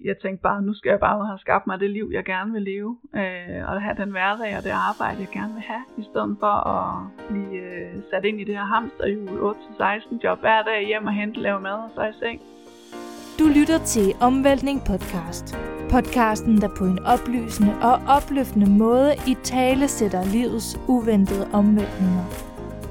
jeg tænkte bare, nu skal jeg bare have skabt mig det liv, jeg gerne vil leve, øh, og have den hverdag og det arbejde, jeg gerne vil have, i stedet for at blive øh, sat ind i det her hamsterhjul 8-16 job hver dag, hjem og hente, lave mad og så i seng. Du lytter til Omvæltning Podcast. Podcasten, der på en oplysende og opløftende måde i tale sætter livets uventede omvæltninger.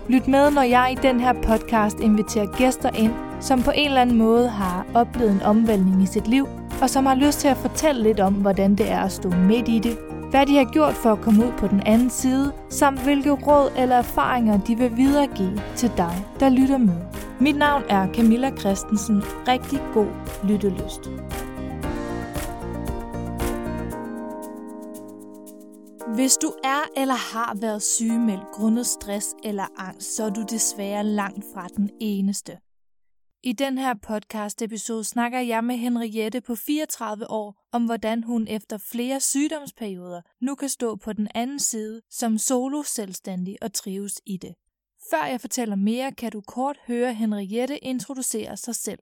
Lyt med, når jeg i den her podcast inviterer gæster ind, som på en eller anden måde har oplevet en omvæltning i sit liv, og som har lyst til at fortælle lidt om, hvordan det er at stå midt i det, hvad de har gjort for at komme ud på den anden side, samt hvilke råd eller erfaringer de vil videregive til dig, der lytter med. Mit navn er Camilla Christensen. Rigtig god lyttelyst. Hvis du er eller har været sygemeldt grundet stress eller angst, så er du desværre langt fra den eneste. I den her podcast episode snakker jeg med Henriette på 34 år om hvordan hun efter flere sygdomsperioder nu kan stå på den anden side som solo selvstændig og trives i det. Før jeg fortæller mere, kan du kort høre Henriette introducere sig selv.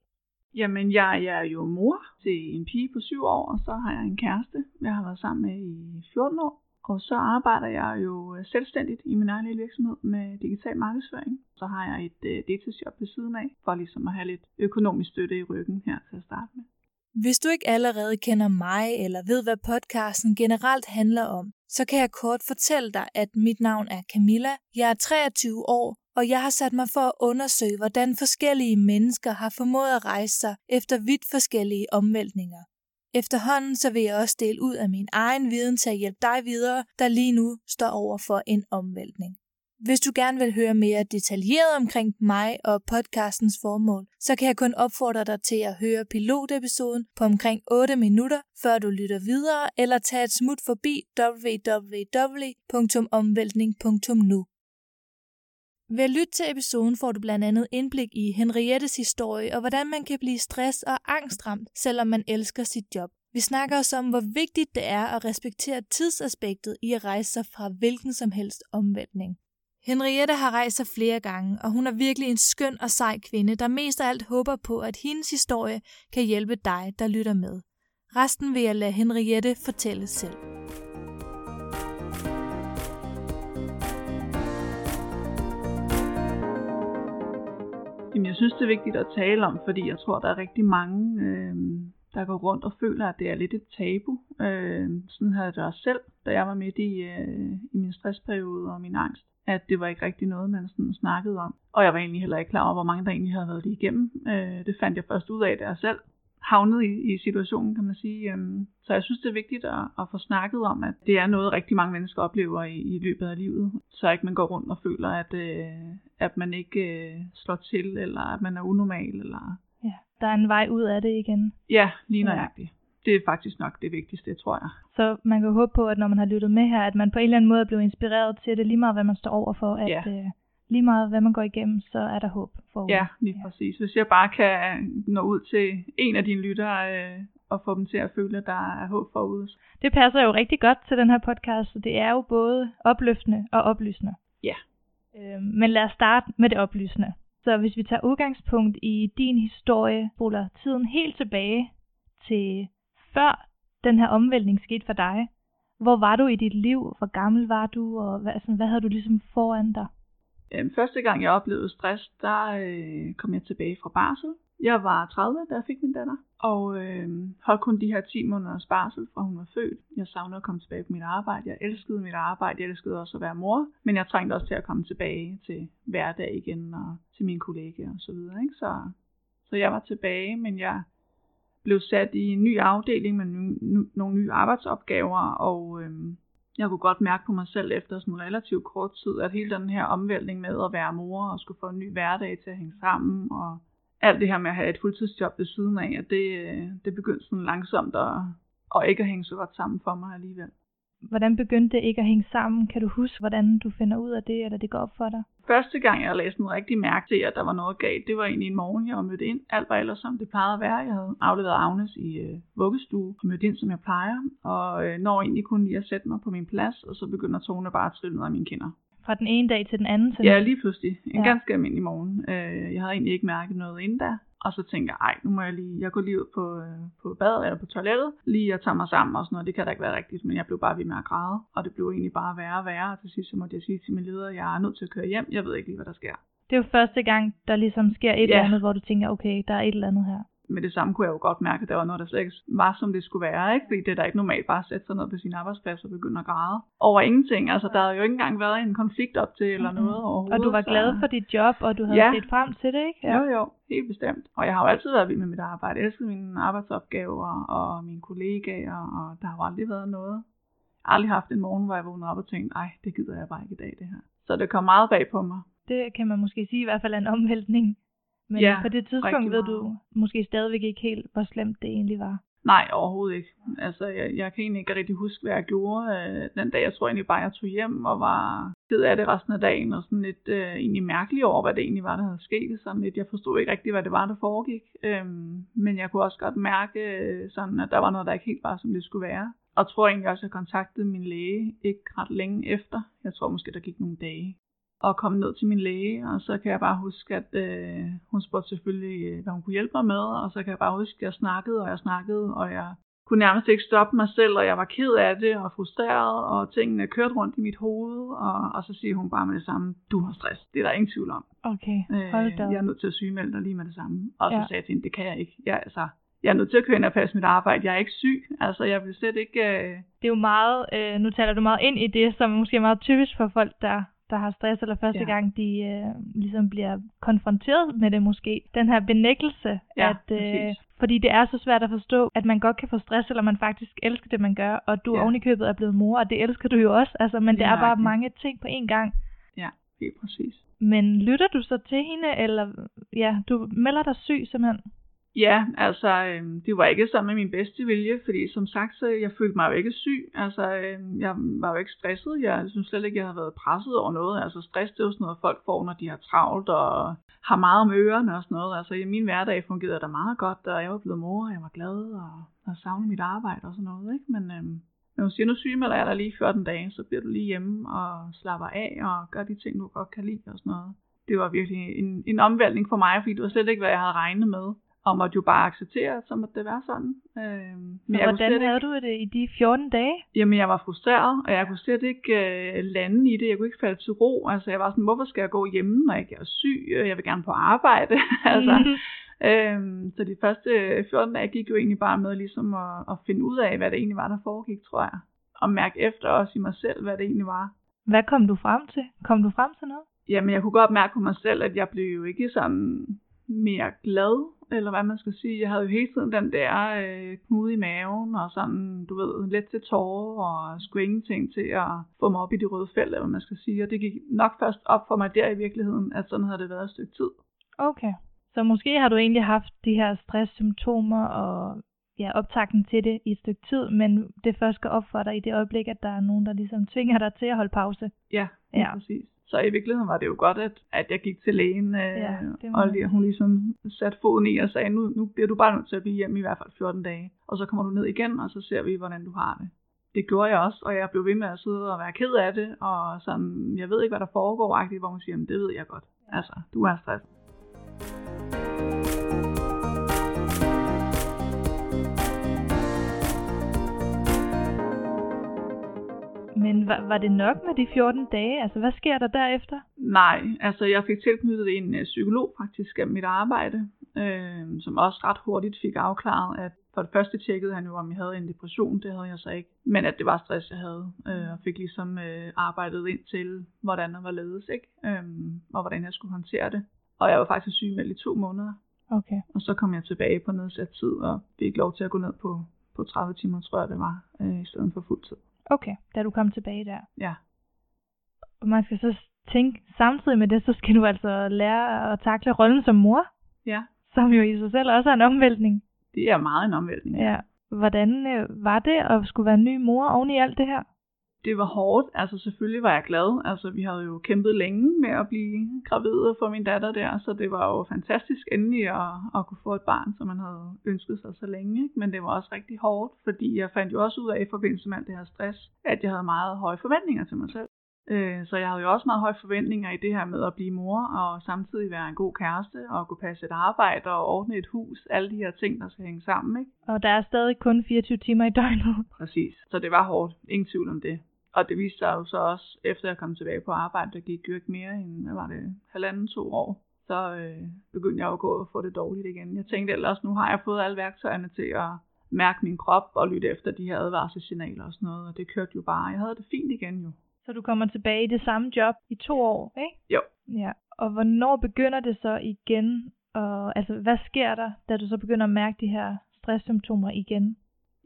Jamen, jeg jeg er jo mor til en pige på 7 år, og så har jeg en kæreste, jeg har været sammen med i 14 år. Og så arbejder jeg jo øh, selvstændigt i min egen lille virksomhed med digital markedsføring. Så har jeg et øh, deltidsjob ved siden af, for ligesom at have lidt økonomisk støtte i ryggen her til at starte med. Hvis du ikke allerede kender mig eller ved, hvad podcasten generelt handler om, så kan jeg kort fortælle dig, at mit navn er Camilla. Jeg er 23 år, og jeg har sat mig for at undersøge, hvordan forskellige mennesker har formået at rejse sig efter vidt forskellige omvæltninger. Efterhånden så vil jeg også dele ud af min egen viden til at hjælpe dig videre, der lige nu står over for en omvæltning. Hvis du gerne vil høre mere detaljeret omkring mig og podcastens formål, så kan jeg kun opfordre dig til at høre pilotepisoden på omkring 8 minutter, før du lytter videre, eller tage et smut forbi www.omvæltning.nu. Ved at lytte til episoden får du blandt andet indblik i Henriettes historie og hvordan man kan blive stress- og angstramt, selvom man elsker sit job. Vi snakker også om, hvor vigtigt det er at respektere tidsaspektet i at rejse sig fra hvilken som helst omvæltning. Henriette har rejst sig flere gange, og hun er virkelig en skøn og sej kvinde, der mest af alt håber på, at hendes historie kan hjælpe dig, der lytter med. Resten vil jeg lade Henriette fortælle selv. Jamen, jeg synes, det er vigtigt at tale om, fordi jeg tror, der er rigtig mange, øh, der går rundt og føler, at det er lidt et tabu. Øh, sådan havde jeg det også selv, da jeg var midt i, øh, i min stressperiode og min angst at det var ikke rigtig noget, man sådan snakkede om. Og jeg var egentlig heller ikke klar over, hvor mange der egentlig havde været det igennem. Øh, det fandt jeg først ud af, da jeg selv havnede i, i situationen, kan man sige. Øhm, så jeg synes, det er vigtigt at, at få snakket om, at det er noget, rigtig mange mennesker oplever i, i løbet af livet. Så ikke man går rundt og føler, at, øh, at man ikke øh, slår til, eller at man er unormal. Eller... Ja, der er en vej ud af det igen. Ja, lige nøjagtigt. Ja det er faktisk nok det vigtigste, tror jeg. Så man kan håbe på, at når man har lyttet med her, at man på en eller anden måde er blevet inspireret til det, lige meget hvad man står overfor, at ja. øh, lige meget hvad man går igennem, så er der håb for Ja, lige ja. præcis. Hvis jeg bare kan nå ud til en af dine lyttere øh, og få dem til at føle, at der er håb forude. Det passer jo rigtig godt til den her podcast, så det er jo både opløftende og oplysende. Ja. Øh, men lad os starte med det oplysende. Så hvis vi tager udgangspunkt i din historie, spoler tiden helt tilbage til før den her omvæltning skete for dig, hvor var du i dit liv? Hvor gammel var du? Og hvad, sådan, hvad havde du ligesom foran dig? Øhm, første gang jeg oplevede stress, der øh, kom jeg tilbage fra barsel. Jeg var 30, da jeg fik min datter, og øh, holdt kun de her 10 måneders barsel, fra hun var født. Jeg savnede at komme tilbage på mit arbejde. Jeg elskede mit arbejde. Jeg elskede også at være mor. Men jeg trængte også til at komme tilbage til hverdag igen og til mine kollegaer og så videre. Ikke? Så, så jeg var tilbage, men jeg blev sat i en ny afdeling med nogle nye arbejdsopgaver, og øhm, jeg kunne godt mærke på mig selv efter sådan en relativt kort tid, at hele den her omvæltning med at være mor og skulle få en ny hverdag til at hænge sammen, og alt det her med at have et fuldtidsjob ved siden af, at det, øh, det begyndte sådan langsomt at, og ikke at hænge så godt sammen for mig alligevel. Hvordan begyndte det ikke at hænge sammen? Kan du huske, hvordan du finder ud af det, eller det går op for dig? Første gang, jeg læste noget rigtig mærke til, at der var noget galt, det var egentlig en morgen, jeg var mødt ind. Alt var ellers som det plejede at være. Jeg havde afleveret Agnes i øh, vuggestue og mødt ind, som jeg plejer. Og øh, når egentlig kun lige at sætte mig på min plads, og så begynder tone bare at trille ned af mine kinder. Fra den ene dag til den anden? Sådan. Ja, lige pludselig. En ja. ganske almindelig morgen. Øh, jeg havde egentlig ikke mærket noget inden da. Og så tænker jeg, ej, nu må jeg lige, jeg går lige ud på, øh, på badet eller på toilettet, lige at tage mig sammen og sådan noget. Det kan da ikke være rigtigt, men jeg blev bare ved med at græde. Og det blev egentlig bare værre og værre. Og til sidst så måtte jeg sige til min leder, jeg er nødt til at køre hjem. Jeg ved ikke lige, hvad der sker. Det er jo første gang, der ligesom sker et ja. eller andet, hvor du tænker, okay, der er et eller andet her med det samme kunne jeg jo godt mærke, at der var noget, der slet ikke var, som det skulle være. Ikke? Fordi det er da ikke normalt bare at sætte sig ned på sin arbejdsplads og begynde at græde. Over ingenting. Altså, der havde jo ikke engang været en konflikt op til eller noget mm-hmm. overhovedet. Og du var glad for dit job, og du havde ja. set frem til det, ikke? Ja. Jo, jo. Helt bestemt. Og jeg har jo altid været vild med mit arbejde. Jeg elsker mine arbejdsopgaver og mine kollegaer, og der har jo aldrig været noget. Jeg har aldrig haft en morgen, hvor jeg vågnede op og tænkte, ej, det gider jeg bare ikke i dag, det her. Så det kom meget bag på mig. Det kan man måske sige i hvert fald er en omvæltning. Men ja, på det tidspunkt ved du måske stadigvæk ikke helt, hvor slemt det egentlig var. Nej, overhovedet ikke. Altså, jeg, jeg kan egentlig ikke rigtig huske, hvad jeg gjorde øh, den dag. Jeg tror egentlig bare, jeg tog hjem og var ked af det resten af dagen, og sådan lidt øh, egentlig mærkelig over, hvad det egentlig var, der havde sket. Sådan lidt, jeg forstod ikke rigtig, hvad det var, der foregik. Øhm, men jeg kunne også godt mærke, øh, sådan, at der var noget, der ikke helt var, som det skulle være. Og tror egentlig også, at jeg kontaktede min læge ikke ret længe efter. Jeg tror måske, der gik nogle dage og kom ned til min læge, og så kan jeg bare huske, at øh, hun spurgte selvfølgelig, øh, hvad hun kunne hjælpe mig med, og så kan jeg bare huske, at jeg snakkede, og jeg snakkede, og jeg kunne nærmest ikke stoppe mig selv, og jeg var ked af det, og frustreret, og tingene kørte rundt i mit hoved, og, og så siger hun bare med det samme, du har stress, det er der ingen tvivl om. Okay, hold da. Øh, jeg er nødt til at sygemelde dig lige med det samme. Og så ja. sagde jeg til hende, det kan jeg ikke. Jeg, altså, jeg er nødt til at køre ind og passe mit arbejde. Jeg er ikke syg. Altså, jeg vil slet ikke... Øh... Det er jo meget... Øh, nu taler du meget ind i det, som måske er meget typisk for folk, der der har stress, eller første ja. gang de øh, ligesom bliver konfronteret med det måske. Den her benægtelse, ja, at, øh, fordi det er så svært at forstå, at man godt kan få stress, eller man faktisk elsker det, man gør, og du ja. ovenikøbet er blevet mor, og det elsker du jo også, altså, men det, det er bare mange ting på én gang. Ja, helt præcis. Men lytter du så til hende, eller ja, du melder dig syg simpelthen? Ja, altså, øh, det var ikke sammen med min bedste vilje, fordi som sagt, så jeg følte mig jo ikke syg. Altså, øh, jeg var jo ikke stresset. Jeg synes slet ikke, jeg har været presset over noget. Altså, stress, det er jo sådan noget, folk får, når de har travlt og har meget om ørerne og sådan noget. Altså, i min hverdag fungerede der meget godt, og jeg var blevet mor, og jeg var glad og, og savnede mit arbejde og sådan noget. Ikke? Men øh, når hun siger, nu sygemelder jeg dig lige 14 dage, så bliver du lige hjemme og slapper af og gør de ting, du godt kan lide og sådan noget. Det var virkelig en, en omvæltning for mig, fordi det var slet ikke, hvad jeg havde regnet med og måtte jo bare acceptere, så måtte det være sådan. Øh, men jeg hvordan havde ikke, du det i de 14 dage? Jamen, jeg var frustreret, og jeg kunne slet ikke øh, lande i det. Jeg kunne ikke falde til ro. Altså, jeg var sådan, hvorfor skal jeg gå hjemme, når jeg ikke er syg? Jeg vil gerne på arbejde. altså, øhm, så de første 14 dage gik jo egentlig bare med ligesom at, at finde ud af, hvad det egentlig var, der foregik, tror jeg. Og mærke efter også i mig selv, hvad det egentlig var. Hvad kom du frem til? Kom du frem til noget? Jamen, jeg kunne godt mærke på mig selv, at jeg blev jo ikke sådan mere glad eller hvad man skal sige. Jeg havde jo hele tiden den der øh, knude i maven, og sådan, du ved, let til tårer, og skulle ingenting til at få mig op i de røde felt, eller hvad man skal sige. Og det gik nok først op for mig der i virkeligheden, at sådan havde det været et stykke tid. Okay. Så måske har du egentlig haft de her stresssymptomer og ja, optakten til det i et stykke tid, men det først skal op for dig i det øjeblik, at der er nogen, der ligesom tvinger dig til at holde pause. Ja, ja. præcis. Så i virkeligheden var det jo godt, at, at jeg gik til lægen, øh, ja, og lige, hun ligesom satte foden i og sagde, nu, nu bliver du bare nødt til at blive hjemme i hvert fald 14 dage. Og så kommer du ned igen, og så ser vi, hvordan du har det. Det gjorde jeg også, og jeg blev ved med at sidde og være ked af det, og sådan, jeg ved ikke, hvad der foregår, hvor hun siger, det ved jeg godt. Altså, du er stresset. Men var, var det nok med de 14 dage? Altså, hvad sker der derefter? Nej, altså jeg fik tilknyttet en øh, psykolog faktisk af mit arbejde, øh, som også ret hurtigt fik afklaret, at for det første tjekkede han jo, om jeg havde en depression, det havde jeg så ikke, men at det var stress, jeg havde, øh, og fik ligesom øh, arbejdet ind til, hvordan der var ledes, ikke? Øh, og hvordan jeg skulle håndtere det. Og jeg var faktisk sygemeldt i to måneder. Okay. Og så kom jeg tilbage på nedsat tid, og fik lov til at gå ned på, på 30 timer, tror jeg det var, øh, i stedet for fuld tid. Okay, da du kom tilbage der. Ja. Og man skal så tænke, samtidig med det, så skal du altså lære at takle rollen som mor. Ja. Som jo i sig selv også er en omvæltning. Det er meget en omvæltning. Ja. Hvordan øh, var det at skulle være ny mor oven i alt det her? Det var hårdt. Altså selvfølgelig var jeg glad. Altså vi havde jo kæmpet længe med at blive gravid og få min datter der, så det var jo fantastisk endelig at, at kunne få et barn, som man havde ønsket sig så længe. Ikke? Men det var også rigtig hårdt, fordi jeg fandt jo også ud af i forbindelse med alt det her stress, at jeg havde meget høje forventninger til mig selv. Øh, så jeg havde jo også meget høje forventninger i det her med at blive mor, og samtidig være en god kæreste, og kunne passe et arbejde og ordne et hus. Alle de her ting, der skal hænge sammen, ikke? Og der er stadig kun 24 timer i døgnet. Præcis. Så det var hårdt. Ingen tvivl om det. Og det viste sig jo så også, efter jeg kom tilbage på arbejde, der gik jo ikke mere end, hvad var det, halvanden, to år. Så øh, begyndte jeg jo at gå og få det dårligt igen. Jeg tænkte ellers, nu har jeg fået alle værktøjerne til at mærke min krop og lytte efter de her advarselssignaler og sådan noget. Og det kørte jo bare. Jeg havde det fint igen jo. Så du kommer tilbage i det samme job i to år, ikke? Jo. Ja. Og hvornår begynder det så igen? Og altså, hvad sker der, da du så begynder at mærke de her stresssymptomer igen?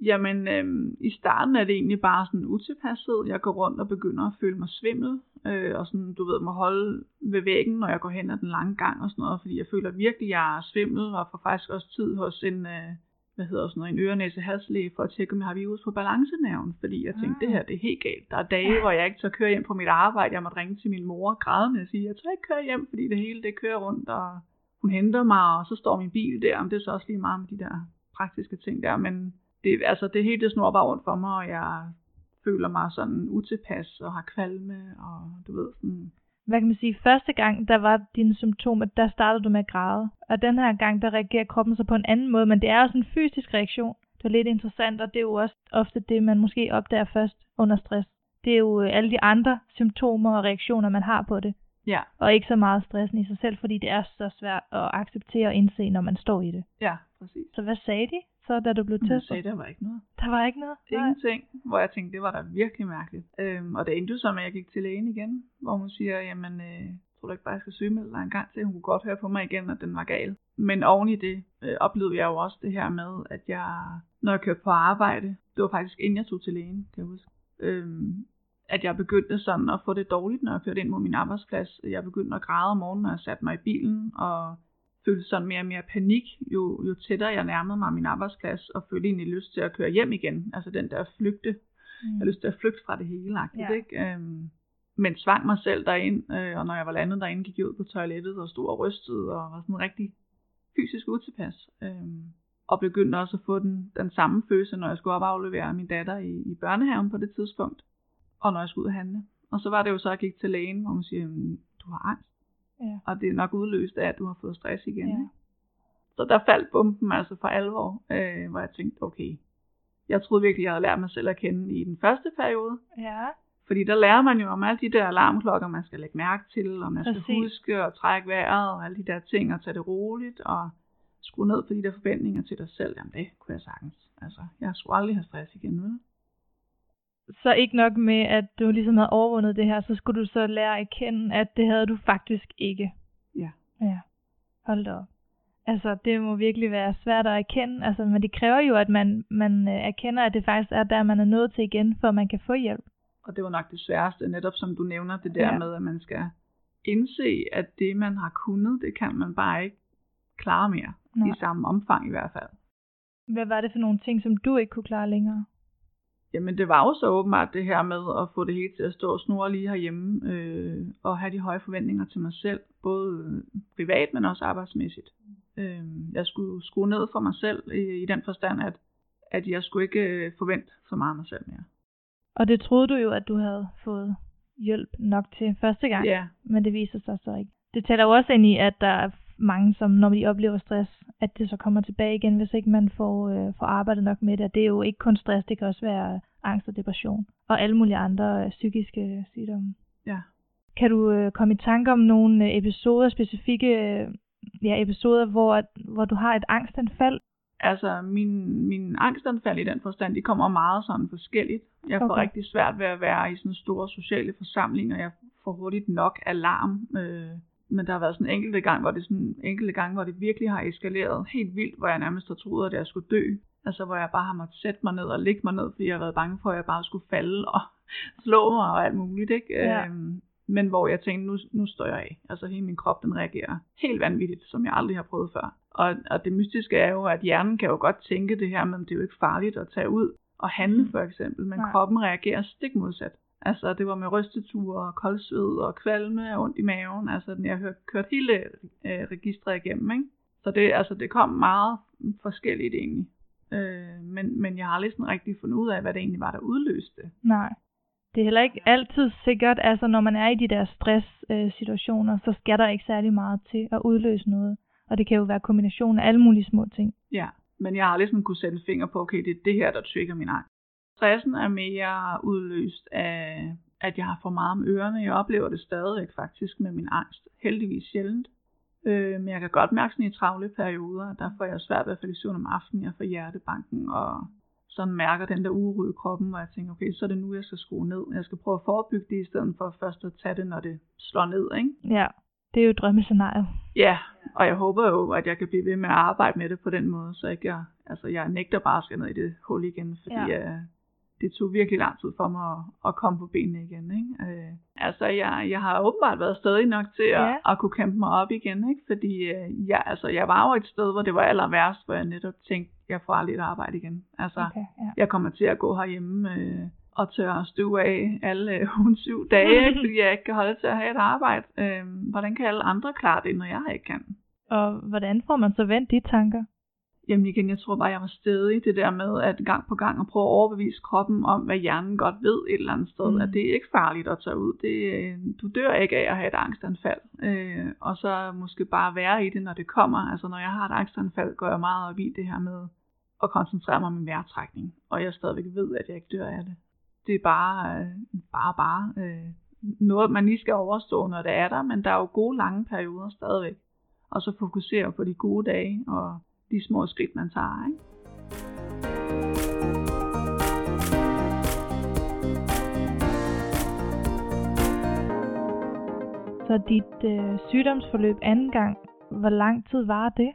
Jamen, øhm, i starten er det egentlig bare sådan utilpasset. Jeg går rundt og begynder at føle mig svimmel, øh, og sådan, du ved, må holde ved væggen, når jeg går hen ad den lange gang og sådan noget, fordi jeg føler virkelig, at jeg er svimmel, og får faktisk også tid hos en, øh, hvad hedder sådan noget, en ørenæse halslæge for at tjekke, om jeg har virus på balancenerven, fordi jeg tænkte, det her det er helt galt. Der er dage, hvor jeg ikke tør køre hjem på mit arbejde. Jeg måtte ringe til min mor grædende og sige, jeg tør ikke køre hjem, fordi det hele det kører rundt, og hun henter mig, og så står min bil der, men det er så også lige meget med de der praktiske ting der, men det, altså, det hele det snor bare rundt for mig, og jeg føler mig sådan utilpas og har kvalme, og du ved sådan, hvad kan man sige, første gang, der var dine symptomer, der startede du med at græde. Og den her gang, der reagerer kroppen så på en anden måde, men det er også en fysisk reaktion. Det er lidt interessant, og det er jo også ofte det, man måske opdager først under stress. Det er jo øh, alle de andre symptomer og reaktioner, man har på det. Ja. Og ikke så meget stressen i sig selv, fordi det er så svært at acceptere og indse, når man står i det. Ja, præcis. Så hvad sagde de? Så da du blev testet? Jeg sagde, der var ikke noget. Der var ikke noget? Ingenting, Nej. hvor jeg tænkte, det var da virkelig mærkeligt. Øhm, og det endte jo så med, at jeg gik til lægen igen, hvor hun siger, jamen, øh, tror du ikke bare, jeg skal sygemelde dig en gang til? Hun kunne godt høre på mig igen, at den var gal. Men oven i det øh, oplevede jeg jo også det her med, at jeg, når jeg kørte på arbejde, det var faktisk inden jeg tog til lægen, kan jeg huske, øhm, at jeg begyndte sådan at få det dårligt, når jeg kørte ind mod min arbejdsplads. Jeg begyndte at græde om morgenen, når jeg satte mig i bilen, og følte sådan mere og mere panik, jo, jo tættere jeg nærmede mig min arbejdsplads, og følte egentlig lyst til at køre hjem igen. Altså den der flygte. Mm. Jeg har lyst til at flygte fra det hele, ja. ikke? Øhm, men svang mig selv derind, øh, og når jeg var landet derinde, gik jeg ud på toilettet og stod og rystede, og var sådan rigtig fysisk utilpas. Øhm, og begyndte også at få den, den samme følelse, når jeg skulle op aflevere min datter i, i børnehaven på det tidspunkt, og når jeg skulle ud og handle. Og så var det jo så, at jeg gik til lægen, hvor man siger, du har angst. Ja. Og det er nok udløst af, at du har fået stress igen. Ja. Så der faldt bomben altså for alvor, øh, hvor jeg tænkte, okay, jeg troede virkelig, jeg havde lært mig selv at kende i den første periode. Ja. Fordi der lærer man jo om alle de der alarmklokker, man skal lægge mærke til, og man skal Præcis. huske at trække vejret, og alle de der ting, og tage det roligt, og skrue ned på de der forventninger til dig selv. Jamen det kunne jeg sagtens. Altså, jeg skulle aldrig have stress igen, vel? Så ikke nok med, at du ligesom havde overvundet det her, så skulle du så lære at erkende, at det havde du faktisk ikke. Ja. Ja. Hold da op. Altså, det må virkelig være svært at erkende, altså, men det kræver jo, at man, man øh, erkender, at det faktisk er der, man er nået til igen, for man kan få hjælp. Og det var nok det sværeste, netop som du nævner, det der ja. med, at man skal indse, at det, man har kunnet, det kan man bare ikke klare mere, Nej. i samme omfang i hvert fald. Hvad var det for nogle ting, som du ikke kunne klare længere? Jamen det var jo så åbenbart det her med at få det hele til at stå og snurre lige herhjemme, øh, og have de høje forventninger til mig selv, både privat, men også arbejdsmæssigt. Øh, jeg skulle skrue ned for mig selv i, i den forstand, at, at jeg skulle ikke øh, forvente så meget af mig selv mere. Og det troede du jo, at du havde fået hjælp nok til første gang, ja. men det viser sig så ikke. Det tæller jo også ind i, at der er mange, som når de oplever stress, at det så kommer tilbage igen, hvis ikke man får, øh, får arbejdet nok med det. Det er jo ikke kun stress, det kan også være angst og depression, og alle mulige andre øh, psykiske sygdomme. Ja. Kan du øh, komme i tanke om nogle øh, episoder, specifikke øh, ja, episoder, hvor, hvor du har et angstanfald? Altså, min, min angstanfald i den forstand, de kommer meget sådan forskelligt. Jeg får okay. rigtig svært ved at være i sådan store sociale forsamlinger. Jeg får hurtigt nok alarm. Øh, men der har været sådan en enkelte gang, hvor det sådan enkelte gang, hvor det virkelig har eskaleret helt vildt, hvor jeg nærmest har troet, at jeg skulle dø. Altså hvor jeg bare har måttet sætte mig ned og ligge mig ned, fordi jeg har været bange for, at jeg bare skulle falde og slå mig og alt muligt. Ikke? Ja. Øhm, men hvor jeg tænkte, nu, nu står jeg af. Altså hele min krop, den reagerer helt vanvittigt, som jeg aldrig har prøvet før. Og, og det mystiske er jo, at hjernen kan jo godt tænke det her, men det er jo ikke farligt at tage ud og handle mm. for eksempel. Men Nej. kroppen reagerer stik modsat. Altså, det var med rysteture og koldsved og kvalme og ondt i maven. Altså, jeg har kørt hele øh, registret igennem, ikke? Så det, altså, det kom meget forskelligt egentlig. Øh, men, men jeg har aldrig sådan rigtig fundet ud af, hvad det egentlig var, der udløste. Nej. det er heller ikke altid sikkert, altså når man er i de der stresssituationer, øh, så skal der ikke særlig meget til at udløse noget. Og det kan jo være kombination af alle mulige små ting. Ja, men jeg har ligesom kunne sætte en finger på, okay, det er det her, der trigger min angst. Stressen er mere udløst af, at jeg har for meget om ørerne. Jeg oplever det stadigvæk faktisk med min angst. Heldigvis sjældent. Øh, men jeg kan godt mærke sådan i travle perioder, der får jeg svært ved at falde i søvn om aftenen. Jeg får hjertebanken og sådan mærker den der uro i kroppen, hvor jeg tænker, okay, så er det nu, jeg skal skrue ned. Jeg skal prøve at forebygge det, i stedet for først at tage det, når det slår ned, ikke? Ja, det er jo drømmescenariet. Ja, og jeg håber jo, at jeg kan blive ved med at arbejde med det på den måde, så ikke jeg, altså jeg nægter bare at skal ned i det hul igen, fordi ja. jeg, det tog virkelig lang tid for mig at, at komme på benene igen. Ikke? Øh, altså, jeg, jeg har åbenbart været stadig nok til at, ja. at kunne kæmpe mig op igen, ikke? fordi øh, jeg, altså, jeg var jo et sted, hvor det var aller værst, hvor jeg netop tænkte, jeg får aldrig et arbejde igen. Altså, okay, ja. jeg kommer til at gå herhjemme øh, og tørre støv af alle øh, syv dage, ikke? fordi jeg ikke kan holde til at have et arbejde. Øh, hvordan kan alle andre klare det, når jeg ikke kan? Og hvordan får man så vendt de tanker? Jamen igen, jeg tror bare, jeg var stedig det der med, at gang på gang at prøve at overbevise kroppen om, hvad hjernen godt ved et eller andet sted, mm. at det er ikke farligt at tage ud. Det, du dør ikke af at have et angstanfald. Øh, og så måske bare være i det, når det kommer. Altså når jeg har et angstanfald, går jeg meget op i det her med at koncentrere mig om min vejrtrækning. Og jeg stadigvæk ved, at jeg ikke dør af det. Det er bare, øh, bare, bare øh, noget, man lige skal overstå, når det er der, men der er jo gode lange perioder stadigvæk. Og så fokusere på de gode dage, og de små skridt, man tager. Ikke? Så dit øh, sygdomsforløb anden gang, hvor lang tid var det?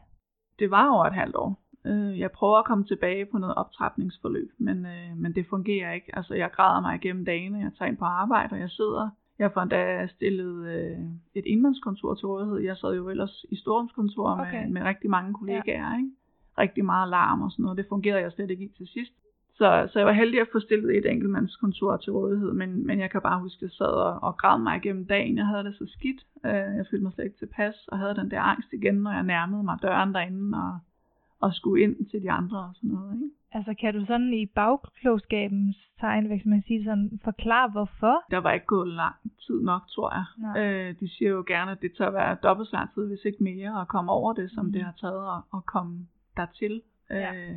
Det var over et halvt år. Øh, jeg prøver at komme tilbage på noget optrapningsforløb, men, øh, men det fungerer ikke. Altså, jeg græder mig igennem dagene, jeg tager ind på arbejde, og jeg sidder. Jeg får endda stillet øh, et indmandskontor til rådighed. Jeg sad jo ellers i storrumskontor okay. med, med rigtig mange kollegaer, ja. ikke? rigtig meget larm og sådan noget. Det fungerede jeg slet ikke i til sidst. Så, så jeg var heldig at få stillet et enkeltmandskontor til rådighed, men, men jeg kan bare huske, at jeg sad og, og græd mig igennem dagen. Jeg havde det så skidt. Øh, jeg følte mig slet ikke tilpas, og havde den der angst igen, når jeg nærmede mig døren derinde og, og skulle ind til de andre og sådan noget. Ikke? Altså kan du sådan i bagklogskabens tegn, hvis man siger sådan, forklare hvorfor? Der var ikke gået lang tid nok, tror jeg. Øh, de siger jo gerne, at det tager være dobbelt så lang tid, hvis ikke mere, at komme over det, som mm. det har taget at, at komme dertil. Ja. Øh,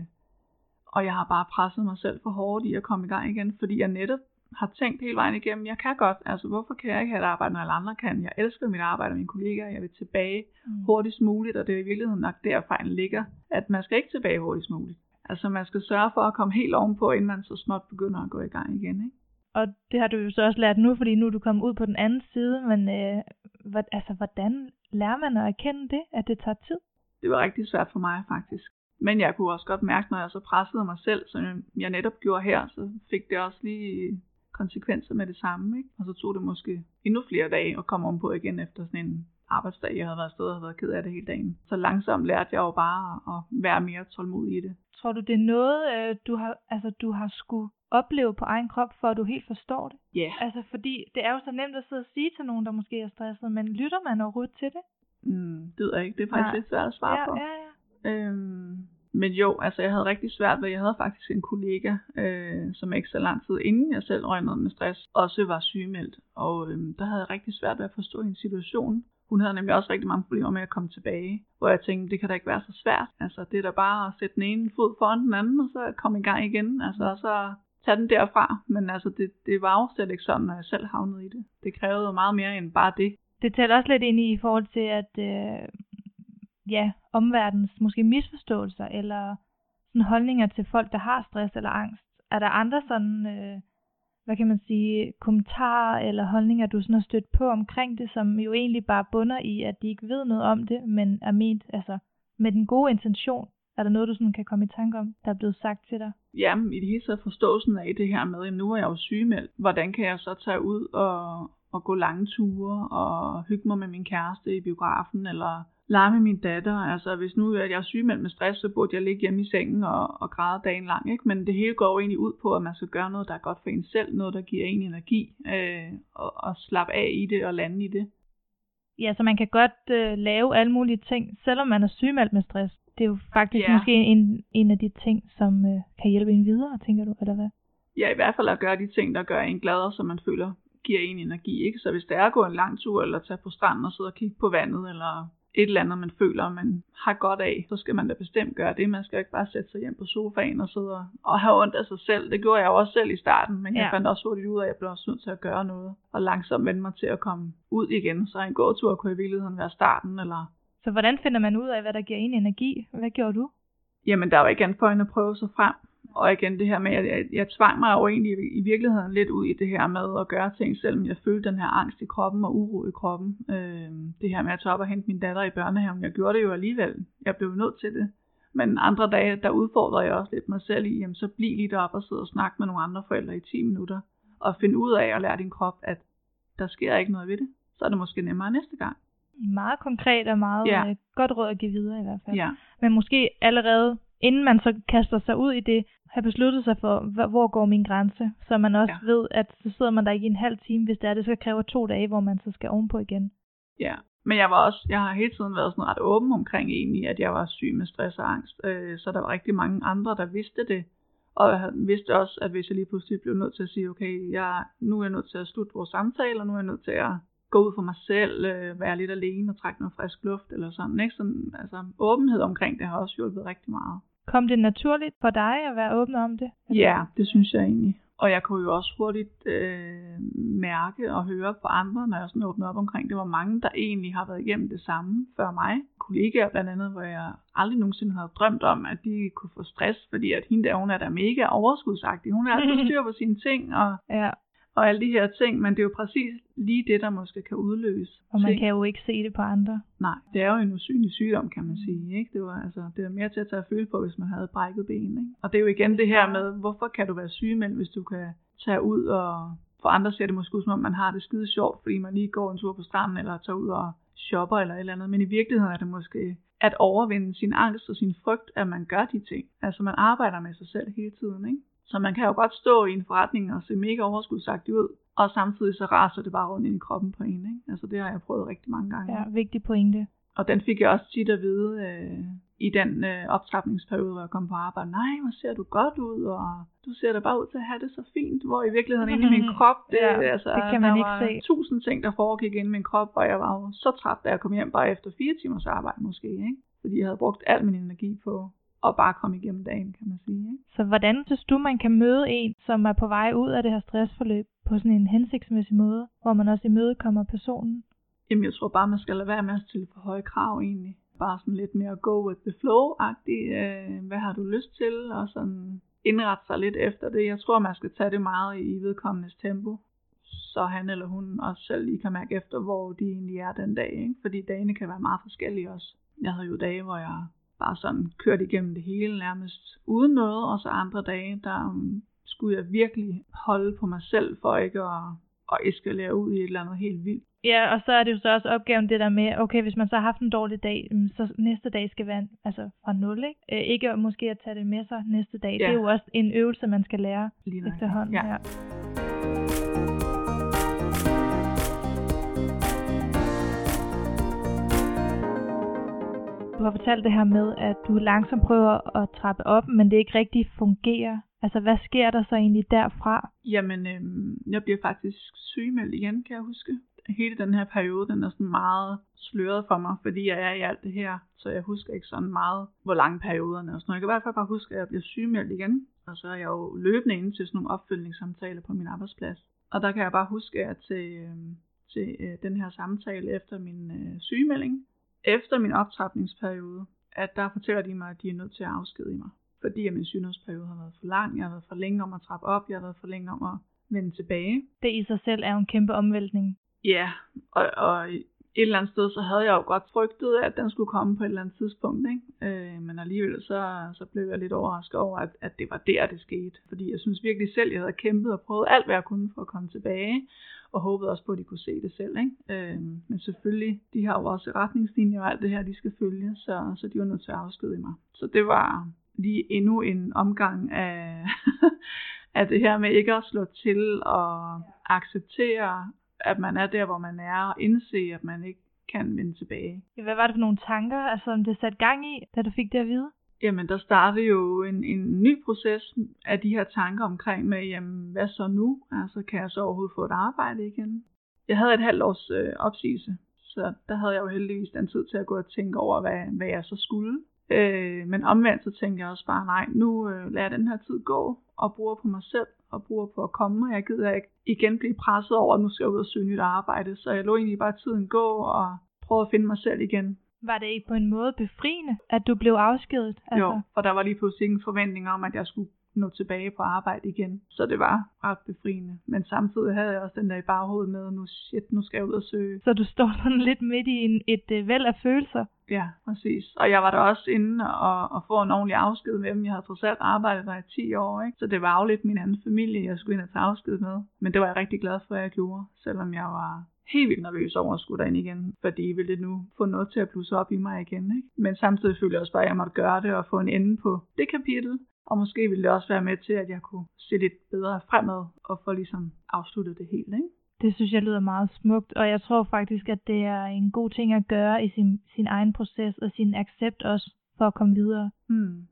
og jeg har bare presset mig selv for hårdt i at komme i gang igen, fordi jeg netop har tænkt hele vejen igennem, jeg kan godt, altså hvorfor kan jeg ikke have et arbejde, når alle andre kan? Jeg elsker mit arbejde og mine kollegaer, jeg vil tilbage mm. hurtigst muligt, og det er i virkeligheden nok der fejlen ligger, at man skal ikke tilbage hurtigst muligt. Altså man skal sørge for at komme helt ovenpå, inden man så småt begynder at gå i gang igen. Ikke? Og det har du jo så også lært nu, fordi nu er du kommet ud på den anden side, men øh, hvad, altså, hvordan lærer man at erkende det, at det tager tid? Det var rigtig svært for mig faktisk. Men jeg kunne også godt mærke, når jeg så pressede mig selv, som jeg netop gjorde her, så fik det også lige konsekvenser med det samme. Ikke? Og så tog det måske endnu flere dage at komme om på igen efter sådan en arbejdsdag, jeg havde været afsted og havde været ked af det hele dagen. Så langsomt lærte jeg jo bare at være mere tålmodig i det. Tror du, det er noget, øh, du har, altså, du har skulle opleve på egen krop, for at du helt forstår det? Ja. Yeah. Altså, fordi det er jo så nemt at sidde og sige til nogen, der måske er stresset, men lytter man overhovedet til det? Mm, det ved jeg ikke. Det er faktisk Nej. lidt svært at svare ja, på. Ja, ja. Øhm, men jo, altså jeg havde rigtig svært ved, jeg havde faktisk en kollega, øh, som ikke så lang tid inden jeg selv røg med stress, også var sygemeldt. Og øh, der havde jeg rigtig svært ved at forstå en situation. Hun havde nemlig også rigtig mange problemer med at komme tilbage, hvor jeg tænkte, det kan da ikke være så svært. Altså det er da bare at sætte den ene fod foran den anden, og så komme i gang igen. Altså og så tage den derfra. Men altså det, det var jo slet ikke sådan, når jeg selv havnede i det. Det krævede meget mere end bare det det tæller også lidt ind i i forhold til, at øh, ja, omverdens måske misforståelser, eller sådan holdninger til folk, der har stress eller angst. Er der andre sådan, øh, hvad kan man sige, kommentarer eller holdninger, du sådan har stødt på omkring det, som jo egentlig bare bunder i, at de ikke ved noget om det, men er ment altså, med den gode intention? Er der noget, du sådan kan komme i tanke om, der er blevet sagt til dig? Ja, i det hele taget forståelsen af det her med, at nu er jeg jo sygemeldt. Hvordan kan jeg så tage ud og, at gå lange ture og hygge mig med min kæreste i biografen eller lege med min datter. Altså hvis nu at jeg er sygemeldt med stress, så burde jeg ligge hjemme i sengen og, og græde dagen lang. Ikke? Men det hele går jo egentlig ud på, at man skal gøre noget, der er godt for en selv. Noget, der giver en energi øh, og, og slappe af i det og lande i det. Ja, så man kan godt øh, lave alle mulige ting, selvom man er sygemeldt med stress. Det er jo faktisk ja. måske en, en af de ting, som øh, kan hjælpe en videre, tænker du, eller hvad? Ja, i hvert fald at gøre de ting, der gør en gladere, så man føler giver en energi. Ikke? Så hvis det er at gå en lang tur, eller tage på stranden og sidde og kigge på vandet, eller et eller andet, man føler, man har godt af, så skal man da bestemt gøre det. Man skal ikke bare sætte sig hjem på sofaen og sidde og have ondt af sig selv. Det gjorde jeg jo også selv i starten, men ja. jeg fandt også hurtigt ud af, at jeg blev også nødt til at gøre noget. Og langsomt vende mig til at komme ud igen. Så en gåtur kunne i virkeligheden være starten. Eller... Så hvordan finder man ud af, hvad der giver en energi? Hvad gjorde du? Jamen, der var ikke andet for end at prøve sig frem. Og igen det her med, at jeg, jeg tvang mig jo egentlig i virkeligheden lidt ud i det her med at gøre ting, selvom jeg følte den her angst i kroppen og uro i kroppen. Øh, det her med at tage op og hente min datter i børnehaven, jeg gjorde det jo alligevel. Jeg blev nødt til det. Men andre dage, der udfordrede jeg også lidt mig selv i, jamen så bliv lige deroppe og sidde og snakke med nogle andre forældre i 10 minutter. Og finde ud af at lære din krop, at der sker ikke noget ved det. Så er det måske nemmere næste gang. Meget konkret og meget ja. Øh, godt råd at give videre i hvert fald. Ja. Men måske allerede inden man så kaster sig ud i det, have besluttet sig for, hvor går min grænse, så man også ja. ved, at så sidder man der ikke i en halv time, hvis det er, det så kræver to dage, hvor man så skal ovenpå igen. Ja, men jeg var også, jeg har hele tiden været sådan ret åben omkring egentlig, at jeg var syg med stress og angst, øh, så der var rigtig mange andre, der vidste det, og jeg vidste også, at hvis jeg lige pludselig blev nødt til at sige, okay, jeg, nu er jeg nødt til at slutte vores samtale, og nu er jeg nødt til at gå ud for mig selv, øh, være lidt alene og trække noget frisk luft eller sådan. Ikke? sådan altså, åbenhed omkring det har også hjulpet rigtig meget. Kom det naturligt for dig at være åben om det? Ja, det synes jeg egentlig. Og jeg kunne jo også hurtigt øh, mærke og høre på andre, når jeg sådan åbnede op omkring det, hvor mange, der egentlig har været igennem det samme før mig. Kollegaer blandt andet, hvor jeg aldrig nogensinde havde drømt om, at de kunne få stress, fordi at hende der, hun er da mega overskudsagtig. Hun er altid styr på sine ting, og ja og alle de her ting, men det er jo præcis lige det, der måske kan udløse. Og man ting. kan jo ikke se det på andre. Nej, det er jo en usynlig sygdom, kan man sige. Ikke? Det, var, altså, det var mere til at tage at føle på, hvis man havde brækket ben. Ikke? Og det er jo igen det her med, hvorfor kan du være sygemeld, hvis du kan tage ud og... For andre ser det måske ud, som om man har det skide sjovt, fordi man lige går en tur på stranden, eller tager ud og shopper eller et eller andet. Men i virkeligheden er det måske at overvinde sin angst og sin frygt, at man gør de ting. Altså man arbejder med sig selv hele tiden. Ikke? Så man kan jo godt stå i en forretning og se mega overskudsagtig ud, og samtidig så raser det bare rundt ind i kroppen på en. Ikke? Altså det har jeg prøvet rigtig mange gange. Ja, vigtig pointe. Og den fik jeg også tit at vide øh, i den øh, optrapningsperiode, hvor jeg kom på arbejde. Nej, hvor ser du godt ud, og du ser da bare ud til at have det så fint. Hvor i virkeligheden inde i min krop, det, ja, altså, det kan man der ikke var se. tusind ting, der foregik inde i min krop, og jeg var jo så træt, da jeg kom hjem bare efter fire timers arbejde måske. Ikke? Fordi jeg havde brugt al min energi på og bare komme igennem dagen, kan man sige. Ikke? Så hvordan synes du, man kan møde en, som er på vej ud af det her stressforløb på sådan en hensigtsmæssig måde, hvor man også imødekommer personen? Jamen, jeg tror bare, man skal lade være med at stille for høje krav egentlig. Bare sådan lidt mere go with the flow-agtigt. Øh, hvad har du lyst til? Og sådan indrette sig lidt efter det. Jeg tror, man skal tage det meget i vedkommendes tempo. Så han eller hun også selv lige kan mærke efter, hvor de egentlig er den dag. Ikke? Fordi dagene kan være meget forskellige også. Jeg havde jo dage, hvor jeg bare sådan kørt igennem det hele nærmest uden noget, og så andre dage, der um, skulle jeg virkelig holde på mig selv for ikke at, at eskalere ud i et eller andet helt vildt. Ja, og så er det jo så også opgaven det der med, okay, hvis man så har haft en dårlig dag, mm, så næste dag skal være altså fra nul, ikke? Øh, ikke måske at tage det med sig næste dag. Ja. Det er jo også en øvelse, man skal lære efterhånden. Ja. ja. Du har fortalt det her med, at du langsomt prøver at trappe op, men det ikke rigtig fungerer. Altså, hvad sker der så egentlig derfra? Jamen, øh, jeg bliver faktisk sygemeldt igen, kan jeg huske. Hele den her periode, den er sådan meget sløret for mig, fordi jeg er i alt det her, så jeg husker ikke sådan meget, hvor lange perioderne er. Så jeg kan i hvert fald bare huske, at jeg bliver sygemeldt igen, og så er jeg jo løbende inde til sådan nogle opfølgningssamtaler på min arbejdsplads. Og der kan jeg bare huske, at til, øh, til øh, den her samtale efter min øh, sygemelding, efter min optrapningsperiode, at der fortæller de mig, at de er nødt til at afskedige mig. Fordi at min sygdomsperiode har været for lang, jeg har været for længe om at trappe op, jeg har været for længe om at vende tilbage. Det i sig selv er jo en kæmpe omvæltning. Ja, og, og et eller andet sted, så havde jeg jo godt frygtet, at den skulle komme på et eller andet tidspunkt. Ikke? Øh, men alligevel så, så blev jeg lidt overrasket over, at, at det var der, det skete. Fordi jeg synes virkelig selv, jeg havde kæmpet og prøvet alt, hvad jeg kunne for at komme tilbage og håbede også på, at de kunne se det selv. Ikke? Øh, men selvfølgelig, de har jo også retningslinjer og alt det her, de skal følge, så, så de var nødt til at afskedige mig. Så det var lige endnu en omgang af, af det her med ikke at slå til og acceptere, at man er der, hvor man er, og indse, at man ikke kan vende tilbage. Hvad var det for nogle tanker, altså, om det satte gang i, da du fik det at vide? Jamen, der startede jo en, en ny proces af de her tanker omkring med, jamen, hvad så nu? Altså, kan jeg så overhovedet få et arbejde igen? Jeg havde et halvt års øh, opsigelse, så der havde jeg jo heldigvis den tid til at gå og tænke over, hvad, hvad jeg så skulle. Øh, men omvendt så tænkte jeg også bare, nej, nu øh, lader jeg den her tid gå og bruger på mig selv og bruger på at komme, og jeg gider ikke igen blive presset over, at nu skal jeg ud og søge nyt arbejde. Så jeg lå egentlig bare tiden gå og prøvede at finde mig selv igen. Var det på en måde befriende, at du blev afskedet? Altså? Jo, og der var lige pludselig ingen forventning om, at jeg skulle nå tilbage på arbejde igen. Så det var ret befriende. Men samtidig havde jeg også den der i baghovedet med, nu shit, nu skal jeg ud og søge. Så du står sådan lidt midt i en, et uh, væld af følelser? Ja, præcis. Og jeg var der også inde og, og få en ordentlig afsked med dem. Jeg havde trods alt arbejdet der i 10 år, ikke? så det var jo lidt min anden familie, jeg skulle ind og tage afsked med. Men det var jeg rigtig glad for, at jeg gjorde, selvom jeg var helt vildt nervøs over at skulle derind igen, fordi ville det nu få noget til at blusse op i mig igen. Ikke? Men samtidig følte jeg også bare, at jeg måtte gøre det og få en ende på det kapitel. Og måske ville det også være med til, at jeg kunne se lidt bedre fremad og få ligesom afsluttet det hele. Ikke? Det synes jeg lyder meget smukt, og jeg tror faktisk, at det er en god ting at gøre i sin, sin egen proces og sin accept også for at komme videre. Hmm.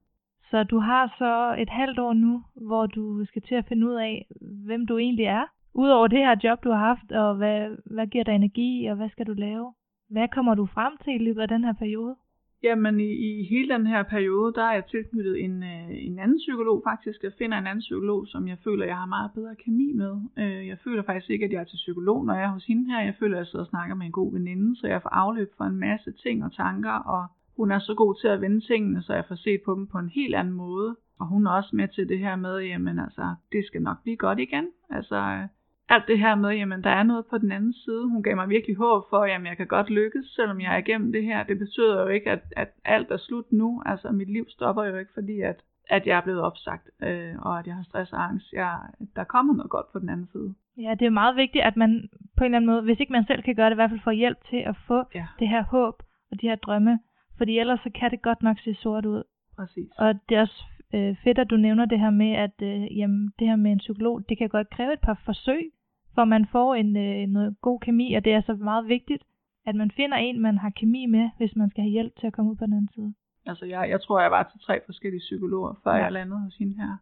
Så du har så et halvt år nu, hvor du skal til at finde ud af, hvem du egentlig er. Udover det her job, du har haft, og hvad, hvad giver dig energi, og hvad skal du lave? Hvad kommer du frem til i løbet af den her periode? Jamen i, i hele den her periode, der er jeg tilknyttet en, øh, en anden psykolog faktisk. Jeg finder en anden psykolog, som jeg føler, jeg har meget bedre kemi med. Øh, jeg føler faktisk ikke, at jeg er til psykolog, når jeg er hos hende her. Jeg føler, at jeg sidder og snakker med en god veninde, så jeg får afløb for en masse ting og tanker, og hun er så god til at vende tingene, så jeg får set på dem på en helt anden måde. Og hun er også med til det her med, jamen altså, det skal nok blive godt igen. Altså, øh, alt det her med, jamen der er noget på den anden side. Hun gav mig virkelig håb for, jamen jeg kan godt lykkes, selvom jeg er igennem det her. Det betyder jo ikke, at, at alt er slut nu. Altså mit liv stopper jo ikke, fordi at, at jeg er blevet opsagt, øh, og at jeg har stress og angst. Jeg, der kommer noget godt på den anden side. Ja, det er meget vigtigt, at man på en eller anden måde, hvis ikke man selv kan gøre det, i hvert fald får hjælp til at få ja. det her håb og de her drømme. Fordi ellers så kan det godt nok se sort ud. Præcis. Og det er også øh, fedt, at du nævner det her med, at øh, jamen, det her med en psykolog, det kan godt kræve et par forsøg, for man får en øh, noget god kemi, og det er så meget vigtigt, at man finder en, man har kemi med, hvis man skal have hjælp til at komme ud på den anden side. Altså, jeg, jeg tror, jeg var til tre forskellige psykologer, før ja. jeg landede hos hende her,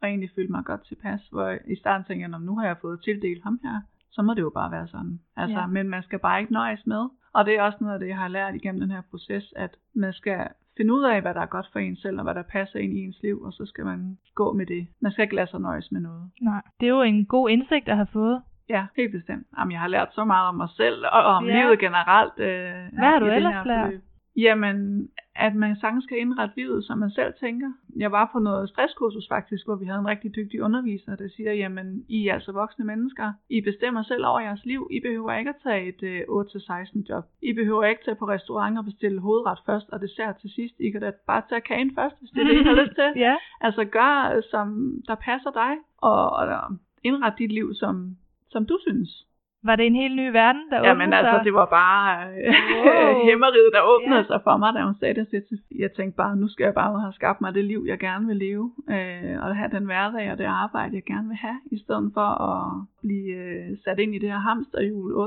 og egentlig følte mig godt tilpas, hvor i starten tænkte jeg, nu har jeg fået tildelt ham her, så må det jo bare være sådan. Altså, ja. Men man skal bare ikke nøjes med, og det er også noget af det, jeg har lært igennem den her proces, at man skal finde ud af, hvad der er godt for en selv, og hvad der passer ind i ens liv, og så skal man gå med det. Man skal ikke lade sig nøjes med noget. Nej, det er jo en god indsigt at have fået. Ja, helt bestemt. Jamen, jeg har lært så meget om mig selv, og om ja. livet generelt. Øh, Hvad har du ellers lært? Jamen, at man sagtens skal indrette livet, som man selv tænker. Jeg var på noget stresskursus faktisk, hvor vi havde en rigtig dygtig underviser, der siger, jamen, I er altså voksne mennesker. I bestemmer selv over jeres liv. I behøver ikke at tage et øh, 8-16 job. I behøver ikke tage på restaurant og bestille hovedret først og dessert til sidst. I kan da bare tage kagen først, hvis det er det, I har lyst til. ja. Altså, gør, som der passer dig, og, og indret dit liv, som som du synes. Var det en helt ny verden, der åbnede Jamen altså, det var bare wow. hæmmeriget, der åbnede yeah. sig for mig, da hun sagde det. Jeg tænkte bare, nu skal jeg bare have skabt mig det liv, jeg gerne vil leve. Øh, og have den hverdag og det arbejde, jeg gerne vil have, i stedet for at blive øh, sat ind i det her hamsterhjul 8-16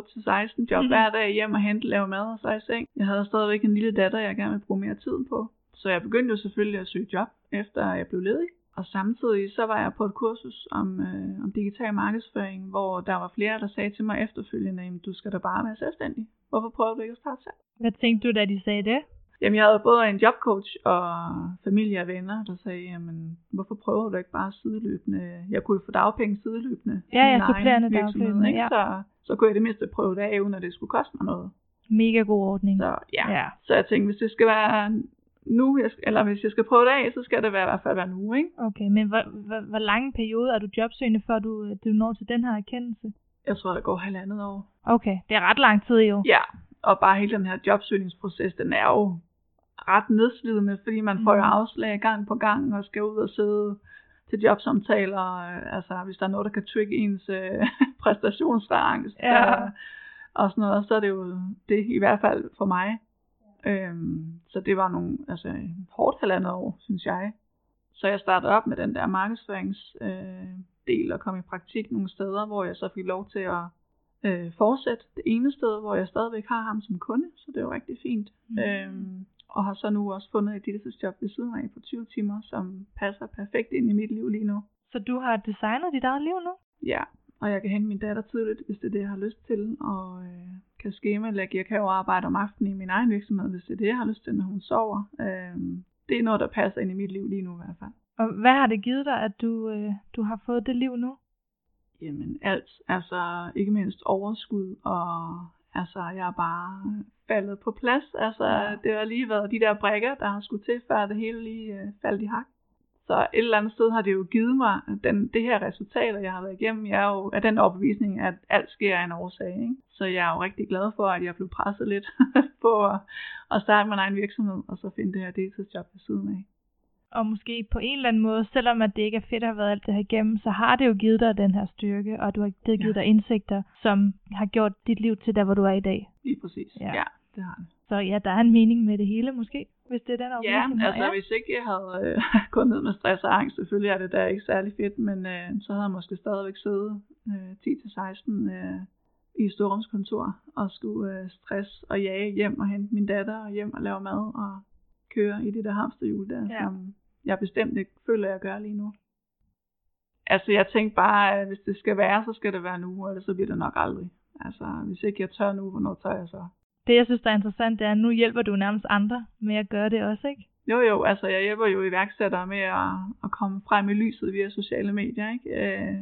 job mm-hmm. hver dag hjem og hente, lave mad og så i seng. Jeg havde stadigvæk en lille datter, jeg gerne vil bruge mere tid på. Så jeg begyndte jo selvfølgelig at søge job, efter jeg blev ledig. Og samtidig så var jeg på et kursus om, øh, om digital markedsføring, hvor der var flere, der sagde til mig efterfølgende, at du skal da bare være selvstændig. Hvorfor prøver du ikke at starte selv? Hvad tænkte du, da de sagde det? Jamen, jeg havde både en jobcoach og familie og venner, der sagde, jamen, hvorfor prøver du ikke bare sideløbende? Jeg kunne jo få dagpenge sideløbende. Ja, ja, supplerende dagpenge. Ja. Så, så kunne jeg det mindste prøve det af, uden at det skulle koste mig noget. Mega god ordning. Så, ja. ja. så jeg tænkte, hvis det skal være nu, jeg, eller hvis jeg skal prøve det af, så skal det være, i hvert fald være nu, ikke? Okay, men hvor, hvor, hvor lang en periode er du jobsøgende, før du, du når til den her erkendelse? Jeg tror, der går halvandet år. Okay, det er ret lang tid jo. Ja, og bare hele den her jobsøgningsproces, den er jo ret nedslidende, fordi man mm. får jo mm. afslag gang på gang og skal ud og sidde til jobsamtaler, altså hvis der er noget, der kan trigge ens øh, præstationsangst ja. og, og sådan noget, så er det jo det i hvert fald for mig. Øhm, så det var nogle, altså hårdt halvandet år, synes jeg. Så jeg startede op med den der markedsføringsdel øh, og kom i praktik nogle steder, hvor jeg så fik lov til at øh, fortsætte. Det ene sted, hvor jeg stadigvæk har ham som kunde, så det var rigtig fint. Mm. Øhm, og har så nu også fundet et deltidsjob ved siden af på 20 timer, som passer perfekt ind i mit liv lige nu. Så du har designet dit eget liv nu? Ja, og jeg kan hente min datter tidligt, hvis det er det, jeg har lyst til, og øh, kan skemalægge. Jeg kan jo arbejde om aftenen i min egen virksomhed, hvis det er det, jeg har lyst til, når hun sover. Øh, det er noget, der passer ind i mit liv lige nu i hvert fald. Og hvad har det givet dig, at du, øh, du har fået det liv nu? Jamen alt, altså ikke mindst overskud, og altså jeg er bare faldet på plads. Altså ja. det har lige været de der brækker, der har skulle til, før det hele lige øh, faldt i hak. Så et eller andet sted har det jo givet mig den, det her resultat, jeg har været igennem. Jeg er jo af den overbevisning, at alt sker af en årsag. Ikke? Så jeg er jo rigtig glad for, at jeg blev presset lidt på at, at starte min egen virksomhed, og så finde det her deltidsjob ved siden af. Og måske på en eller anden måde, selvom at det ikke er fedt at have været alt det her igennem, så har det jo givet dig den her styrke, og du har det givet ja. dig indsigter, som har gjort dit liv til der, hvor du er i dag. Lige præcis. Ja, ja det har det. Så ja, der er en mening med det hele måske, hvis det er den overbevisning, Ja, altså er. hvis ikke jeg havde øh, gået ned med stress og angst, selvfølgelig er det da ikke særlig fedt, men øh, så havde jeg måske stadigvæk siddet øh, 10-16 øh, i storrumskontor og skulle øh, stress og jage hjem og hente min datter og hjem og lave mad og køre i det der hamsterhjul der, ja. som jeg bestemt ikke føler, jeg gør lige nu. Altså jeg tænkte bare, at hvis det skal være, så skal det være nu, eller så bliver det nok aldrig. Altså hvis ikke jeg tør nu, hvornår tør jeg så? Det jeg synes, der er interessant, det er, at nu hjælper du nærmest andre med at gøre det også, ikke? Jo jo, altså jeg hjælper jo iværksættere med at, at komme frem i lyset via sociale medier, ikke? Øh,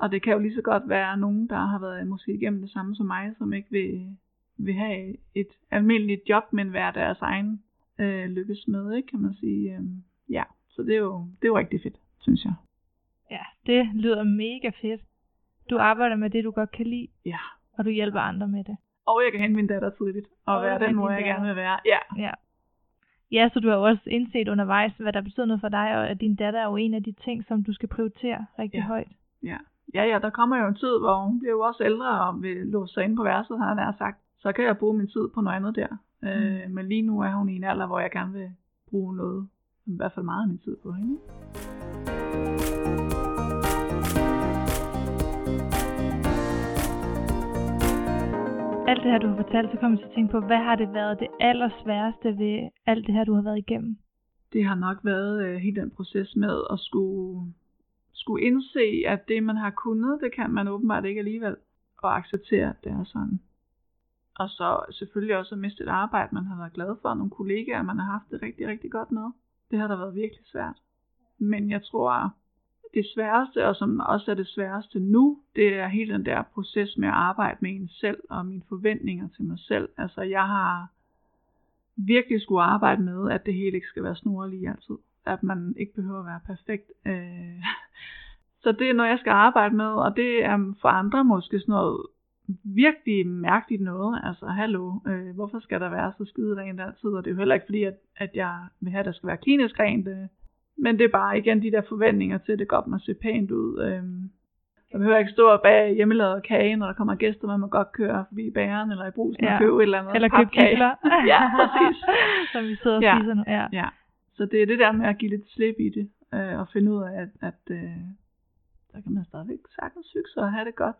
og det kan jo lige så godt være nogen, der har været måske igennem det samme som mig, som ikke vil, vil have et almindeligt job, men være deres egen øh, lykkes med, ikke? kan man sige. Øh, ja, så det er, jo, det er jo rigtig fedt, synes jeg. Ja, det lyder mega fedt. Du arbejder med det, du godt kan lide. Ja. Og du hjælper andre med det. Og jeg kan hente min datter tidligt, og, og være den mor, jeg gerne vil være. Ja. ja. Ja, så du har også indset undervejs, hvad der betyder noget for dig, og at din datter er jo en af de ting, som du skal prioritere rigtig ja. højt. Ja. ja, ja, der kommer jo en tid, hvor hun bliver jo også ældre og vil låse sig ind på værelset, har jeg sagt. Så kan jeg bruge min tid på noget andet der. Mm. Øh, men lige nu er hun i en alder, hvor jeg gerne vil bruge noget, i hvert fald meget af min tid på hende. Alt det her, du har fortalt, så kommer jeg til at tænke på, hvad har det været det allersværeste ved alt det her, du har været igennem? Det har nok været øh, hele den proces med at skulle, skulle indse, at det, man har kunnet, det kan man åbenbart ikke alligevel. Og acceptere, at det er sådan. Og så selvfølgelig også at miste et arbejde, man har været glad for, nogle kollegaer, man har haft det rigtig, rigtig godt med. Det har da været virkelig svært. Men jeg tror, det sværeste, og som også er det sværeste nu, det er hele den der proces med at arbejde med en selv og mine forventninger til mig selv. Altså jeg har virkelig skulle arbejde med, at det hele ikke skal være snorlige altid. At man ikke behøver at være perfekt. Øh, så det er noget, jeg skal arbejde med, og det er for andre måske sådan noget virkelig mærkeligt noget. Altså, hallo, øh, hvorfor skal der være så skide rent altid? Og det er jo heller ikke fordi, at, at jeg vil have, at der skal være klinisk rent. Øh. Men det er bare igen de der forventninger til, at det godt må se pænt ud. Øh. Jeg behøver ikke stå og bage hjemmelavet kage, når der kommer gæster, man må godt køre forbi bageren eller i brusen ja. og købe et eller andet Eller købe kage. ja, præcis. Som vi sidder og ja. spiser nu. Ja. ja. Så det er det der med at give lidt slip i det, øh, og finde ud af, at, at øh, der kan man stadigvæk sagtens hygge sig og have det godt.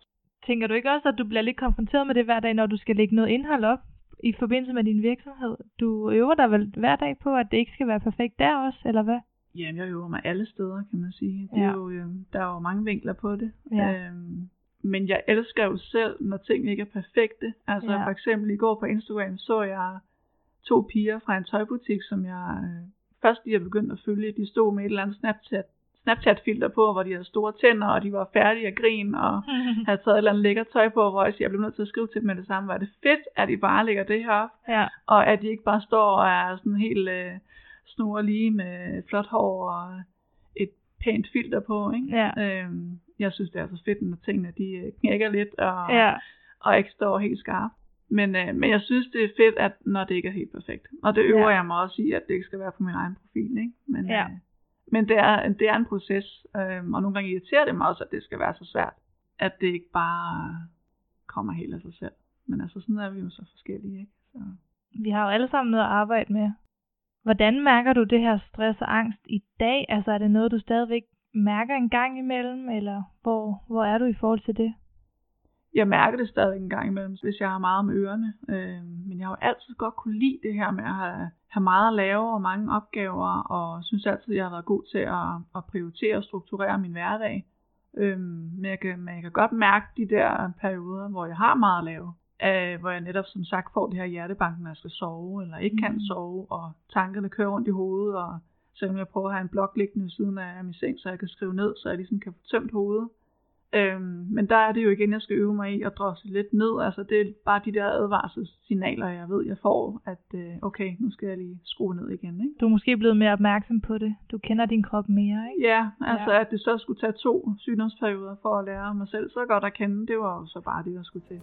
Tænker du ikke også, at du bliver lidt konfronteret med det hver dag, når du skal lægge noget indhold op i forbindelse med din virksomhed? Du øver dig vel hver dag på, at det ikke skal være perfekt der også, eller hvad? Jamen, jeg øver mig alle steder, kan man sige. Det er ja. jo, øh, der er jo mange vinkler på det. Ja. Øhm, men jeg elsker jo selv, når ting ikke er perfekte. Altså ja. for eksempel i går på Instagram så jeg to piger fra en tøjbutik, som jeg øh, først lige har begyndt at følge. De stod med et eller andet Snapchat Snapchat-filter på, hvor de havde store tænder, og de var færdige at grine, og havde taget et eller andet lækker tøj på, hvor jeg, jeg blev nødt til at skrive til dem med det samme, var det fedt, at de bare lægger det her op, ja. og at de ikke bare står og er sådan helt øh, snor lige med flot hår og et pænt filter på, ikke? Ja. Øhm, jeg synes, det er så fedt, når tingene de øh, knækker lidt, og, ja. og ikke står helt skarpt. Men, øh, men jeg synes, det er fedt, at når det ikke er helt perfekt. Og det øver ja. jeg mig også i, at det ikke skal være på min egen profil, ikke? Men, ja. øh, men det er, det er en proces, øh, og nogle gange irriterer det mig også, at det skal være så svært, at det ikke bare kommer helt af sig selv. Men altså sådan er vi jo så forskellige, ikke? Så. Vi har jo alle sammen noget at arbejde med. Hvordan mærker du det her stress og angst i dag? Altså er det noget, du stadigvæk mærker en gang imellem, eller hvor, hvor er du i forhold til det? Jeg mærker det stadig en gang imellem, hvis jeg har meget om ørerne. Øh, men jeg har jo altid godt kunne lide det her med at have, have meget at lave og mange opgaver, og synes altid, at jeg har været god til at, at prioritere og strukturere min hverdag. Øh, men, jeg kan, men jeg kan godt mærke de der perioder, hvor jeg har meget at lave. Øh, hvor jeg netop som sagt får det her hjertebank, når jeg skal sove, eller ikke kan mm. sove, og tankerne kører rundt i hovedet, og selvom jeg prøver at have en blok liggende ved siden af min seng, så jeg kan skrive ned, så jeg ligesom kan få tømt hovedet. Øhm, men der er det jo igen, jeg skal øve mig i at drosle lidt ned. Altså det er bare de der advarselssignaler, jeg ved, jeg får, at øh, okay, nu skal jeg lige skrue ned igen. Ikke? Du er måske blevet mere opmærksom på det. Du kender din krop mere, ikke? Ja, altså ja. at det så skulle tage to sygdomsperioder for at lære mig selv så godt at kende, det var jo så bare det, der skulle til.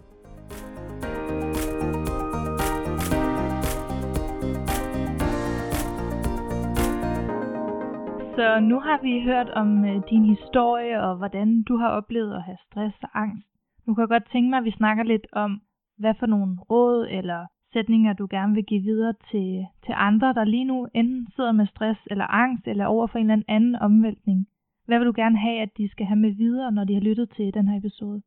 Så nu har vi hørt om øh, din historie og hvordan du har oplevet at have stress og angst. Nu kan jeg godt tænke mig, at vi snakker lidt om, hvad for nogle råd eller sætninger, du gerne vil give videre til, til andre, der lige nu enten sidder med stress eller angst eller over for en eller anden omvæltning. Hvad vil du gerne have, at de skal have med videre, når de har lyttet til den her episode?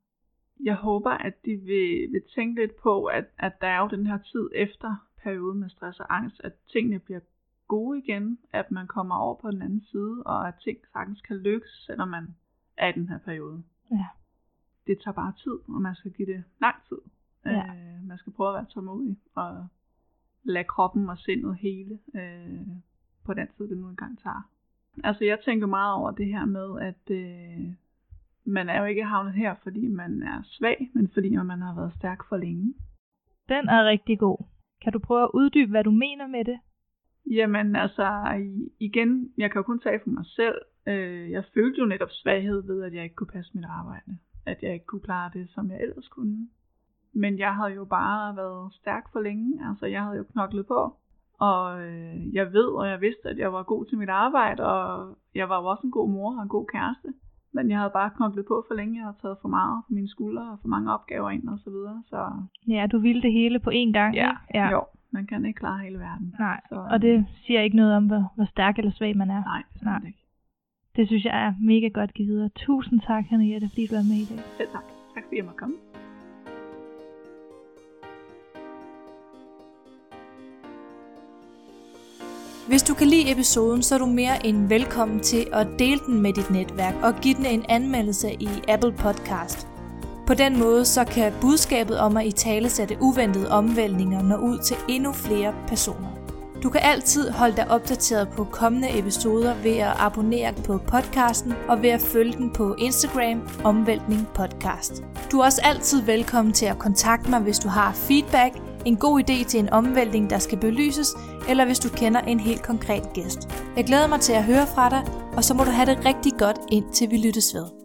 Jeg håber, at de vil, vil tænke lidt på, at, at der er jo den her tid efter perioden med stress og angst, at tingene bliver gode igen, at man kommer over på den anden side, og at ting sagtens kan lykkes, selvom man er i den her periode. Ja. Det tager bare tid, og man skal give det lang tid. Ja. Øh, man skal prøve at være tålmodig, og lade kroppen og sindet hele øh, på den tid, det nu engang tager. Altså jeg tænker meget over det her med, at øh, man er jo ikke havnet her, fordi man er svag, men fordi man har været stærk for længe. Den er rigtig god. Kan du prøve at uddybe, hvad du mener med det? Jamen altså, igen, jeg kan jo kun tage for mig selv. Øh, jeg følte jo netop svaghed ved, at jeg ikke kunne passe mit arbejde. At jeg ikke kunne klare det, som jeg ellers kunne. Men jeg havde jo bare været stærk for længe. Altså, jeg havde jo knoklet på. Og øh, jeg ved, og jeg vidste, at jeg var god til mit arbejde, og jeg var jo også en god mor og en god kæreste. Men jeg havde bare knoklet på for længe. Jeg havde taget for meget på mine skuldre og for mange opgaver ind og så videre. Så... Ja, du ville det hele på én gang. Ja, ja. jo. Man kan ikke klare hele verden. Nej, så, og det siger ikke noget om, hvor, hvor stærk eller svag man er. Nej, det Nej. ikke. Det synes jeg er mega godt givet videre. Tusind tak, Henriette, fordi du er med i dag. Selv tak. Tak fordi jeg måtte komme. Hvis du kan lide episoden, så er du mere end velkommen til at dele den med dit netværk og give den en anmeldelse i Apple Podcast. På den måde så kan budskabet om at i tale sætte uventede omvæltninger nå ud til endnu flere personer. Du kan altid holde dig opdateret på kommende episoder ved at abonnere på podcasten og ved at følge den på Instagram Omvæltning Podcast. Du er også altid velkommen til at kontakte mig, hvis du har feedback, en god idé til en omvæltning, der skal belyses, eller hvis du kender en helt konkret gæst. Jeg glæder mig til at høre fra dig, og så må du have det rigtig godt indtil vi lyttes ved.